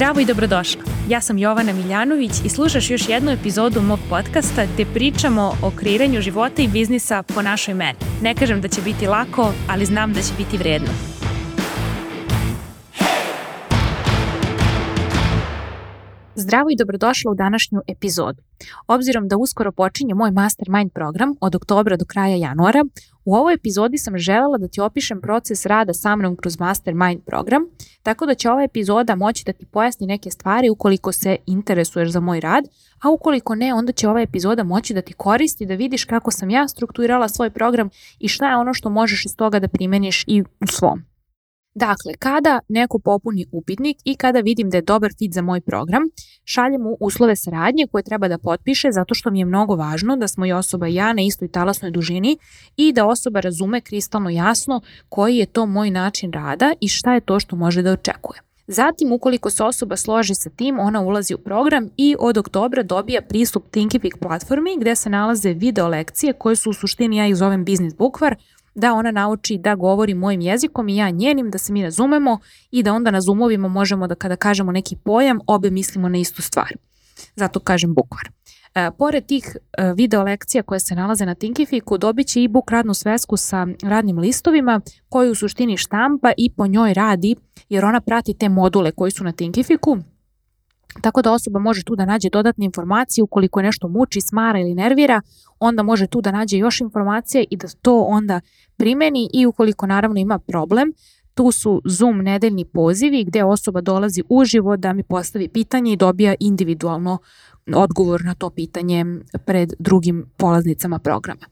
Zdravo i dobrodošla. Ja sam Jovana Miljanović i slušaš još jednu epizodu mog podcasta gde pričamo o kreiranju života i biznisa po našoj meni. Ne kažem da će biti lako, ali znam da će biti vredno. Zdravo i dobrodošla u današnju epizodu. Obzirom da uskoro počinje moj Mastermind program od oktobra do kraja januara, u ovoj epizodi sam želela da ti opišem proces rada sa mnom kroz Mastermind program, tako da će ova epizoda moći da ti pojasni neke stvari ukoliko se interesuješ za moj rad, a ukoliko ne, onda će ova epizoda moći da ti koristi da vidiš kako sam ja strukturirala svoj program i šta je ono što možeš iz toga da primeniš i u svom. Dakle, kada neko popuni upitnik i kada vidim da je dobar fit za moj program, šaljem mu uslove saradnje koje treba da potpiše zato što mi je mnogo važno da smo i osoba i ja na istoj talasnoj dužini i da osoba razume kristalno jasno koji je to moj način rada i šta je to što može da očekuje. Zatim, ukoliko se osoba složi sa tim, ona ulazi u program i od oktobra dobija pristup Thinkific platformi gde se nalaze video lekcije koje su u suštini ja ih zovem Business Bukvar, da ona nauči da govori mojim jezikom i ja njenim, da se mi razumemo i da onda na zoomovima možemo da kada kažemo neki pojam, obe mislimo na istu stvar. Zato kažem bukvar. E, pored tih e, video lekcija koje se nalaze na Thinkificu, dobit će e-book radnu svesku sa radnim listovima koju u suštini štampa i po njoj radi jer ona prati te module koji su na Thinkificu Tako da osoba može tu da nađe dodatne informacije ukoliko je nešto muči, smara ili nervira, onda može tu da nađe još informacije i da to onda primeni i ukoliko naravno ima problem, tu su Zoom nedeljni pozivi gde osoba dolazi uživo da mi postavi pitanje i dobija individualno odgovor na to pitanje pred drugim polaznicama programa.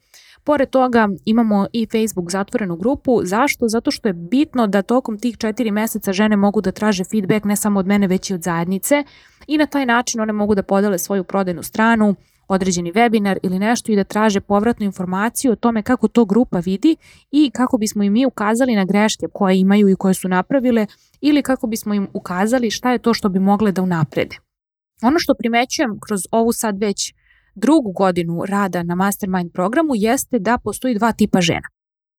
Pored toga imamo i Facebook zatvorenu grupu. Zašto? Zato što je bitno da tokom tih četiri meseca žene mogu da traže feedback ne samo od mene već i od zajednice i na taj način one mogu da podele svoju prodajnu stranu, određeni webinar ili nešto i da traže povratnu informaciju o tome kako to grupa vidi i kako bismo im mi ukazali na greške koje imaju i koje su napravile ili kako bismo im ukazali šta je to što bi mogle da unaprede. Ono što primećujem kroz ovu sad već drugu godinu rada na Mastermind programu jeste da postoji dva tipa žena.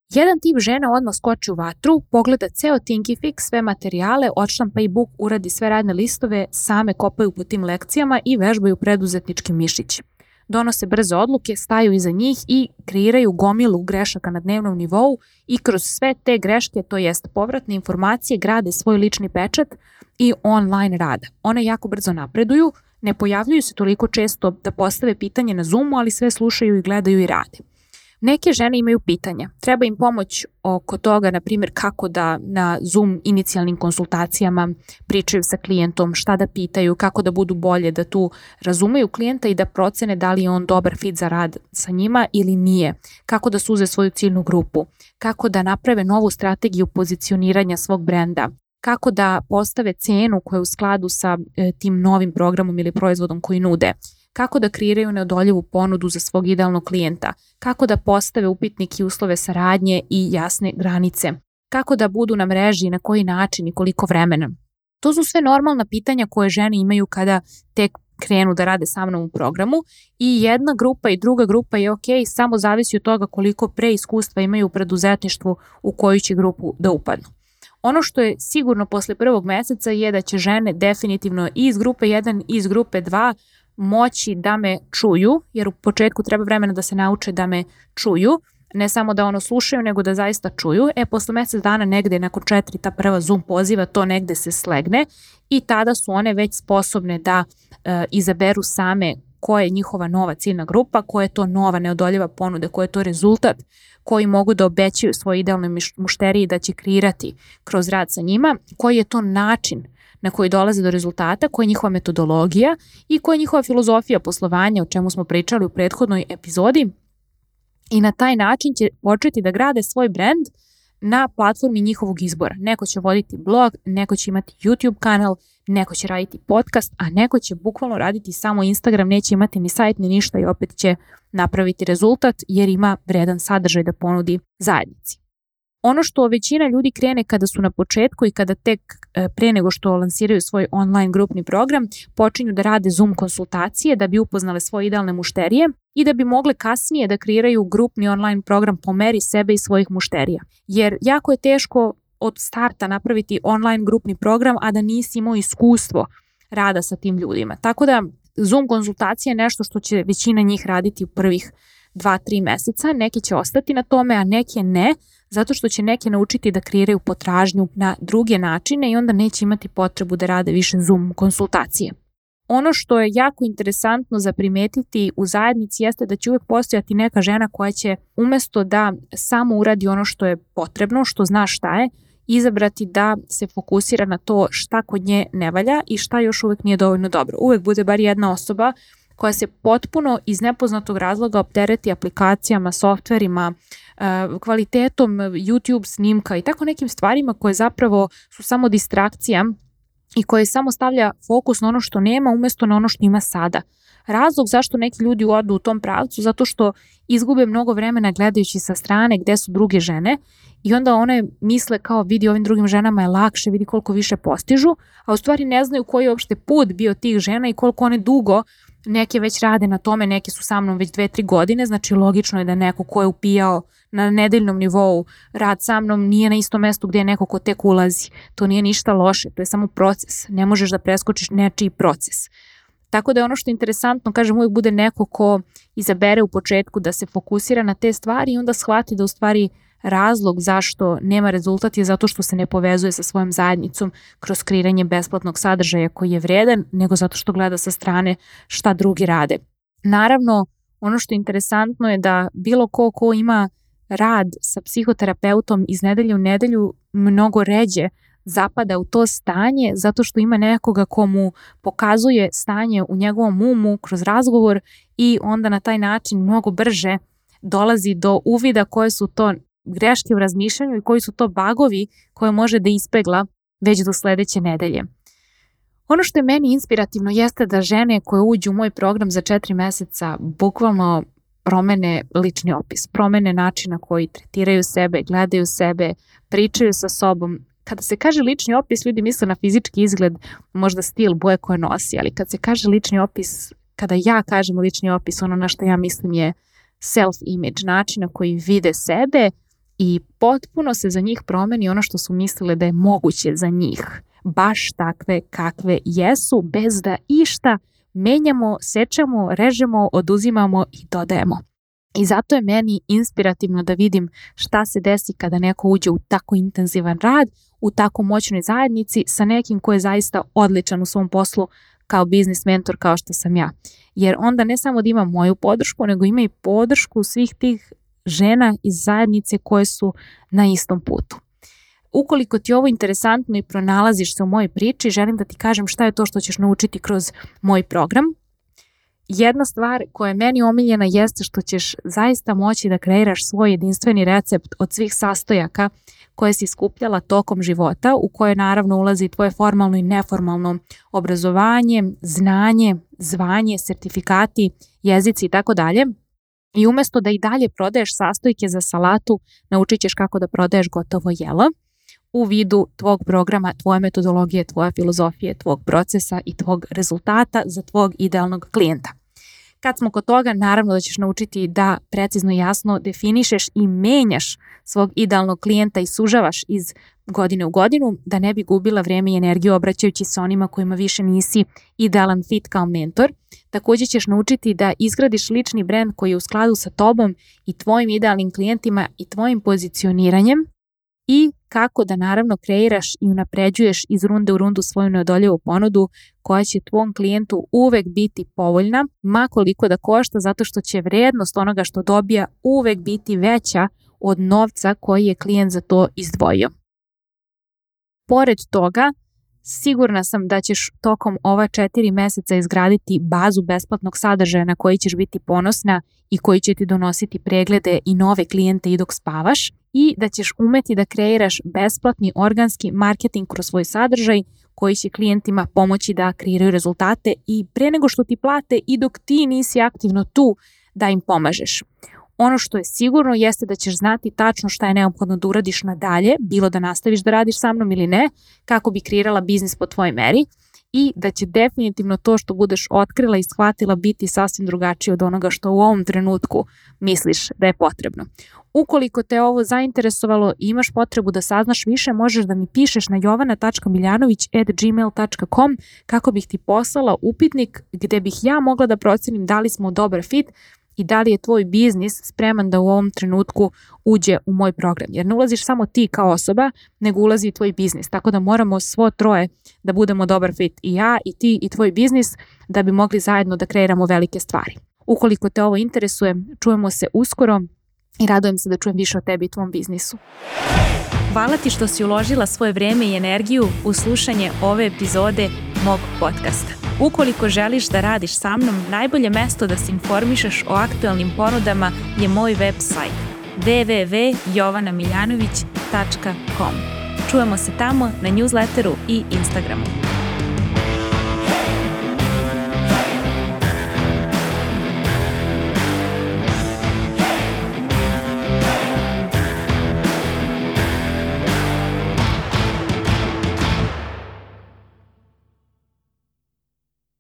Jedan tip žena odmah skoči u vatru, pogleda ceo Thinkific, sve materijale, odštampa i book, uradi sve radne listove, same kopaju po tim lekcijama i vežbaju preduzetnički mišić. Donose brze odluke, staju iza njih i kreiraju gomilu grešaka na dnevnom nivou i kroz sve te greške, to jest povratne informacije, grade svoj lični pečat i online rada. One jako brzo napreduju, ne pojavljuju se toliko često da postave pitanje na Zoomu, ali sve slušaju i gledaju i rade. Neke žene imaju pitanja. Treba im pomoć oko toga, na primjer, kako da na Zoom inicijalnim konsultacijama pričaju sa klijentom, šta da pitaju, kako da budu bolje, da tu razumeju klijenta i da procene da li je on dobar fit za rad sa njima ili nije, kako da suze svoju ciljnu grupu, kako da naprave novu strategiju pozicioniranja svog brenda, kako da postave cenu koja je u skladu sa e, tim novim programom ili proizvodom koji nude, kako da kreiraju neodoljivu ponudu za svog idealnog klijenta, kako da postave upitnik i uslove saradnje i jasne granice, kako da budu na mreži, na koji način i koliko vremena. To su sve normalna pitanja koje žene imaju kada tek krenu da rade sa mnom u programu i jedna grupa i druga grupa je ok, samo zavisi od toga koliko pre iskustva imaju u preduzetništvu u koju će grupu da upadnu. Ono što je sigurno posle prvog meseca je da će žene definitivno iz grupe 1 i iz grupe 2 moći da me čuju, jer u početku treba vremena da se nauče da me čuju, ne samo da ono slušaju, nego da zaista čuju. E, posle mesec dana negde, nakon četiri, ta prva Zoom poziva, to negde se slegne i tada su one već sposobne da e, izaberu same koja je njihova nova ciljna grupa, koja je to nova neodoljiva ponuda, koja je to rezultat koji mogu da obećaju svoje idealne mušteriji da će kreirati kroz rad sa njima, koji je to način na koji dolaze do rezultata, koja je njihova metodologija i koja je njihova filozofija poslovanja, o čemu smo pričali u prethodnoj epizodi. I na taj način će početi da grade svoj brand na platformi njihovog izbora. Neko će voditi blog, neko će imati YouTube kanal, neko će raditi podcast, a neko će bukvalno raditi samo Instagram, neće imati ni sajt ni ništa i opet će napraviti rezultat jer ima vredan sadržaj da ponudi zajednici. Ono što većina ljudi krene kada su na početku i kada tek e, pre nego što lansiraju svoj online grupni program, počinju da rade Zoom konsultacije da bi upoznale svoje idealne mušterije i da bi mogle kasnije da kreiraju grupni online program po meri sebe i svojih mušterija. Jer jako je teško od starta napraviti online grupni program, a da nisi imao iskustvo rada sa tim ljudima. Tako da Zoom konsultacija je nešto što će većina njih raditi u prvih 2-3 meseca, neki će ostati na tome, a neke ne, zato što će neke naučiti da kreiraju potražnju na druge načine i onda neće imati potrebu da rade više Zoom konsultacije. Ono što je jako interesantno za primetiti u zajednici jeste da će uvek postojati neka žena koja će umesto da samo uradi ono što je potrebno, što zna šta je, izabrati da se fokusira na to šta kod nje ne valja i šta još uvek nije dovoljno dobro. Uvek bude bar jedna osoba koja se potpuno iz nepoznatog razloga optereti aplikacijama, softverima, e, kvalitetom YouTube snimka i tako nekim stvarima koje zapravo su samo distrakcija i koje samo stavlja fokus na ono što nema umesto na ono što ima sada. Razlog zašto neki ljudi odu u tom pravcu zato što izgube mnogo vremena gledajući sa strane gde su druge žene i onda one misle kao vidi ovim drugim ženama je lakše, vidi koliko više postižu, a u stvari ne znaju koji je uopšte put bio tih žena i koliko one dugo neke već rade na tome, neke su sa mnom već dve, tri godine, znači logično je da neko ko je upijao na nedeljnom nivou rad sa mnom nije na istom mestu gdje je neko ko tek ulazi. To nije ništa loše, to je samo proces. Ne možeš da preskočiš nečiji proces. Tako da je ono što je interesantno, kažem, uvijek bude neko ko izabere u početku da se fokusira na te stvari i onda shvati da u stvari razlog zašto nema rezultat je zato što se ne povezuje sa svojom zajednicom kroz kreiranje besplatnog sadržaja koji je vredan, nego zato što gleda sa strane šta drugi rade. Naravno, ono što je interesantno je da bilo ko ko ima rad sa psihoterapeutom iz nedelje u nedelju mnogo ređe zapada u to stanje zato što ima nekoga ko mu pokazuje stanje u njegovom umu kroz razgovor i onda na taj način mnogo brže dolazi do uvida koje su to greške u razmišljanju i koji su to bagovi koje može da ispegla već do sledeće nedelje. Ono što je meni inspirativno jeste da žene koje uđu u moj program za četiri meseca bukvalno promene lični opis, promene načina koji tretiraju sebe, gledaju sebe, pričaju sa sobom. Kada se kaže lični opis, ljudi misle na fizički izgled, možda stil boje koje nosi, ali kad se kaže lični opis, kada ja kažem lični opis, ono na što ja mislim je self-image, način na koji vide sebe i potpuno se za njih promeni ono što su mislile da je moguće za njih. Baš takve kakve jesu, bez da išta menjamo, sečemo, režemo, oduzimamo i dodajemo. I zato je meni inspirativno da vidim šta se desi kada neko uđe u tako intenzivan rad, u tako moćnoj zajednici sa nekim ko je zaista odličan u svom poslu kao biznis mentor kao što sam ja. Jer onda ne samo da ima moju podršku, nego ima i podršku svih tih žena iz zajednice koje su na istom putu. Ukoliko ti je ovo interesantno i pronalaziš se u mojoj priči, želim da ti kažem šta je to što ćeš naučiti kroz moj program. Jedna stvar koja je meni omiljena jeste što ćeš zaista moći da kreiraš svoj jedinstveni recept od svih sastojaka koje si skupljala tokom života, u koje naravno ulazi tvoje formalno i neformalno obrazovanje, znanje, zvanje, sertifikati, jezici i tako dalje. I umesto da i dalje prodaješ sastojke za salatu, naučit ćeš kako da prodaješ gotovo jelo u vidu tvog programa, tvoje metodologije, tvoje filozofije, tvog procesa i tvog rezultata za tvog idealnog klijenta. Kad smo kod toga, naravno da ćeš naučiti da precizno i jasno definišeš i menjaš svog idealnog klijenta i sužavaš iz godine u godinu, da ne bi gubila vrijeme i energiju obraćajući se onima kojima više nisi idealan fit kao mentor. Također ćeš naučiti da izgradiš lični brand koji je u skladu sa tobom i tvojim idealnim klijentima i tvojim pozicioniranjem i kako da naravno kreiraš i unapređuješ iz runde u rundu svoju neodoljivu ponudu koja će tvom klijentu uvek biti povoljna, makoliko da košta zato što će vrednost onoga što dobija uvek biti veća od novca koji je klijent za to izdvojio. Pored toga, sigurna sam da ćeš tokom ova četiri meseca izgraditi bazu besplatnog sadržaja na koji ćeš biti ponosna i koji će ti donositi preglede i nove klijente i dok spavaš i da ćeš umeti da kreiraš besplatni organski marketing kroz svoj sadržaj koji će klijentima pomoći da kreiraju rezultate i pre nego što ti plate i dok ti nisi aktivno tu da im pomažeš. Ono što je sigurno jeste da ćeš znati tačno šta je neophodno da uradiš nadalje, bilo da nastaviš da radiš sa mnom ili ne, kako bi kreirala biznis po tvojoj meri i da će definitivno to što budeš otkrila i shvatila biti sasvim drugačije od onoga što u ovom trenutku misliš da je potrebno. Ukoliko te ovo zainteresovalo i imaš potrebu da saznaš više, možeš da mi pišeš na jovana.miljanović.gmail.com kako bih ti poslala upitnik gde bih ja mogla da procenim da li smo dobar fit i da li je tvoj biznis spreman da u ovom trenutku uđe u moj program. Jer ne ulaziš samo ti kao osoba, nego ulazi i tvoj biznis. Tako da moramo svo troje da budemo dobar fit. I ja, i ti, i tvoj biznis da bi mogli zajedno da kreiramo velike stvari. Ukoliko te ovo interesuje, čujemo se uskoro i radujem se da čujem više o tebi i tvom biznisu. Hvala ti što si uložila svoje vreme i energiju u slušanje ove epizode mog podcasta. Ukoliko želiš da radiš sa mnom, najbolje mesto da se informišeš o aktualnim ponudama je moj website www.jovanamiljanović.com. Čujemo se tamo na newsletteru i Instagramu.